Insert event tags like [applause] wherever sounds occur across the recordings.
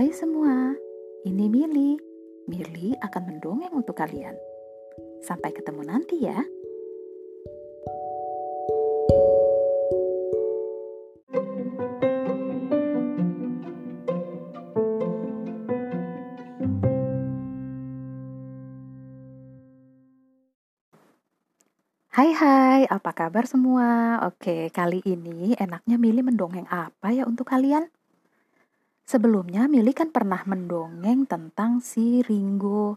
Hai semua, ini Mili. Mili akan mendongeng untuk kalian. Sampai ketemu nanti ya. Hai hai, apa kabar semua? Oke, kali ini enaknya Mili mendongeng apa ya untuk kalian? Sebelumnya Mili kan pernah mendongeng tentang si Ringo,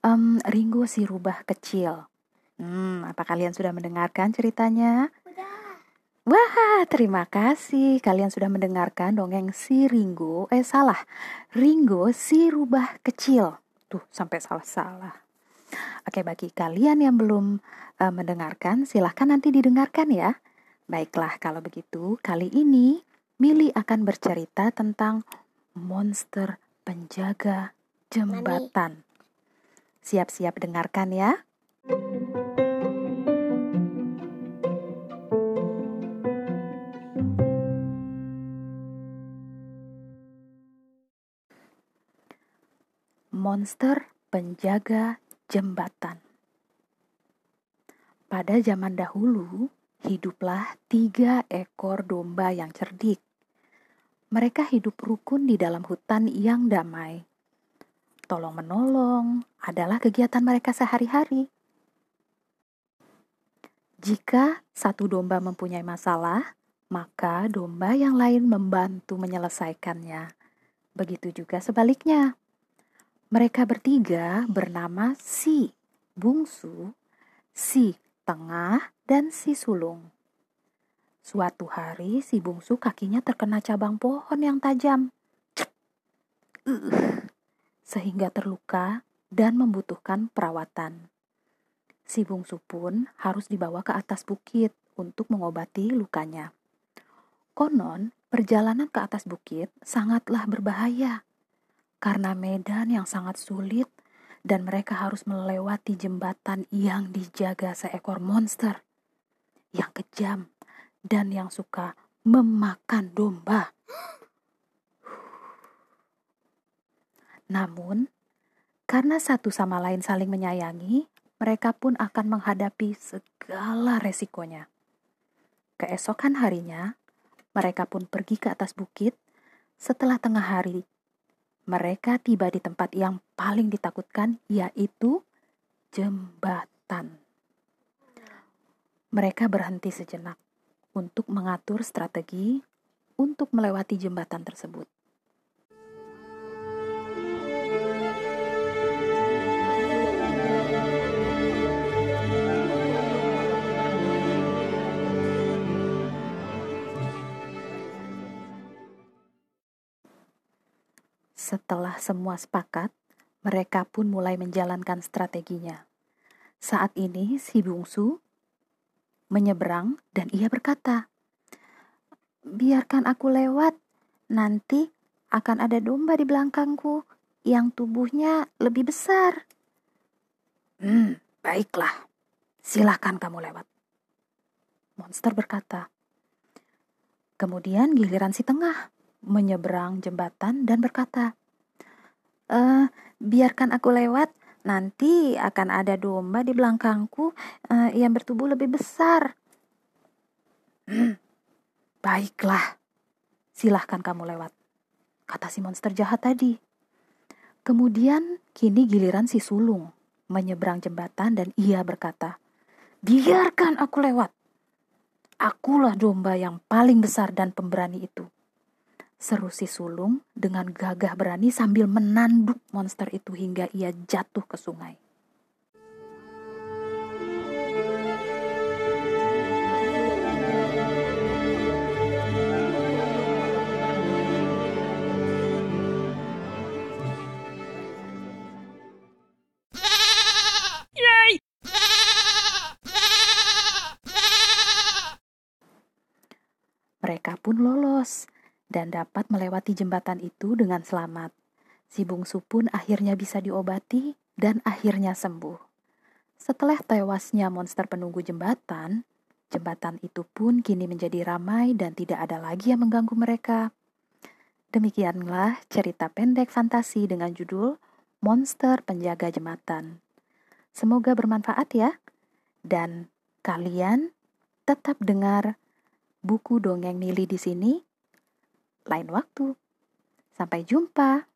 um, Ringo si rubah kecil. Hmm, apa kalian sudah mendengarkan ceritanya? Wah, terima kasih kalian sudah mendengarkan dongeng si Ringo. Eh salah, Ringo si rubah kecil. Tuh, sampai salah-salah. Oke, bagi kalian yang belum uh, mendengarkan, silahkan nanti didengarkan ya. Baiklah, kalau begitu, kali ini Mili akan bercerita tentang monster penjaga jembatan. Siap-siap dengarkan ya. Monster penjaga Jembatan Pada zaman dahulu, hiduplah tiga ekor domba yang cerdik. Mereka hidup rukun di dalam hutan yang damai. Tolong-menolong adalah kegiatan mereka sehari-hari. Jika satu domba mempunyai masalah, maka domba yang lain membantu menyelesaikannya. Begitu juga sebaliknya. Mereka bertiga bernama Si Bungsu, Si Tengah, dan Si Sulung. Suatu hari si bungsu kakinya terkena cabang pohon yang tajam. Sehingga terluka dan membutuhkan perawatan. Si bungsu pun harus dibawa ke atas bukit untuk mengobati lukanya. Konon, perjalanan ke atas bukit sangatlah berbahaya karena medan yang sangat sulit dan mereka harus melewati jembatan yang dijaga seekor monster yang kejam dan yang suka memakan domba. Namun, karena satu sama lain saling menyayangi, mereka pun akan menghadapi segala resikonya. Keesokan harinya, mereka pun pergi ke atas bukit setelah tengah hari mereka tiba di tempat yang paling ditakutkan, yaitu jembatan. Mereka berhenti sejenak untuk mengatur strategi untuk melewati jembatan tersebut. Setelah semua sepakat, mereka pun mulai menjalankan strateginya. Saat ini si bungsu menyeberang dan ia berkata, Biarkan aku lewat, nanti akan ada domba di belakangku yang tubuhnya lebih besar. Hmm, baiklah, silahkan kamu lewat. Monster berkata. Kemudian giliran si tengah menyeberang jembatan dan berkata, uh, biarkan aku lewat, nanti akan ada domba di belakangku uh, yang bertubuh lebih besar. [clears throat] Baiklah, silahkan kamu lewat, kata si monster jahat tadi. Kemudian kini giliran si sulung menyeberang jembatan dan ia berkata, biarkan aku lewat. Akulah domba yang paling besar dan pemberani itu. Seru si sulung dengan gagah berani sambil menanduk monster itu hingga ia jatuh ke sungai. Mereka pun lolos dan dapat melewati jembatan itu dengan selamat. Si bungsu pun akhirnya bisa diobati dan akhirnya sembuh. Setelah tewasnya monster penunggu jembatan, jembatan itu pun kini menjadi ramai dan tidak ada lagi yang mengganggu mereka. Demikianlah cerita pendek fantasi dengan judul Monster Penjaga Jembatan. Semoga bermanfaat ya. Dan kalian tetap dengar buku dongeng Nili di sini lain waktu. Sampai jumpa.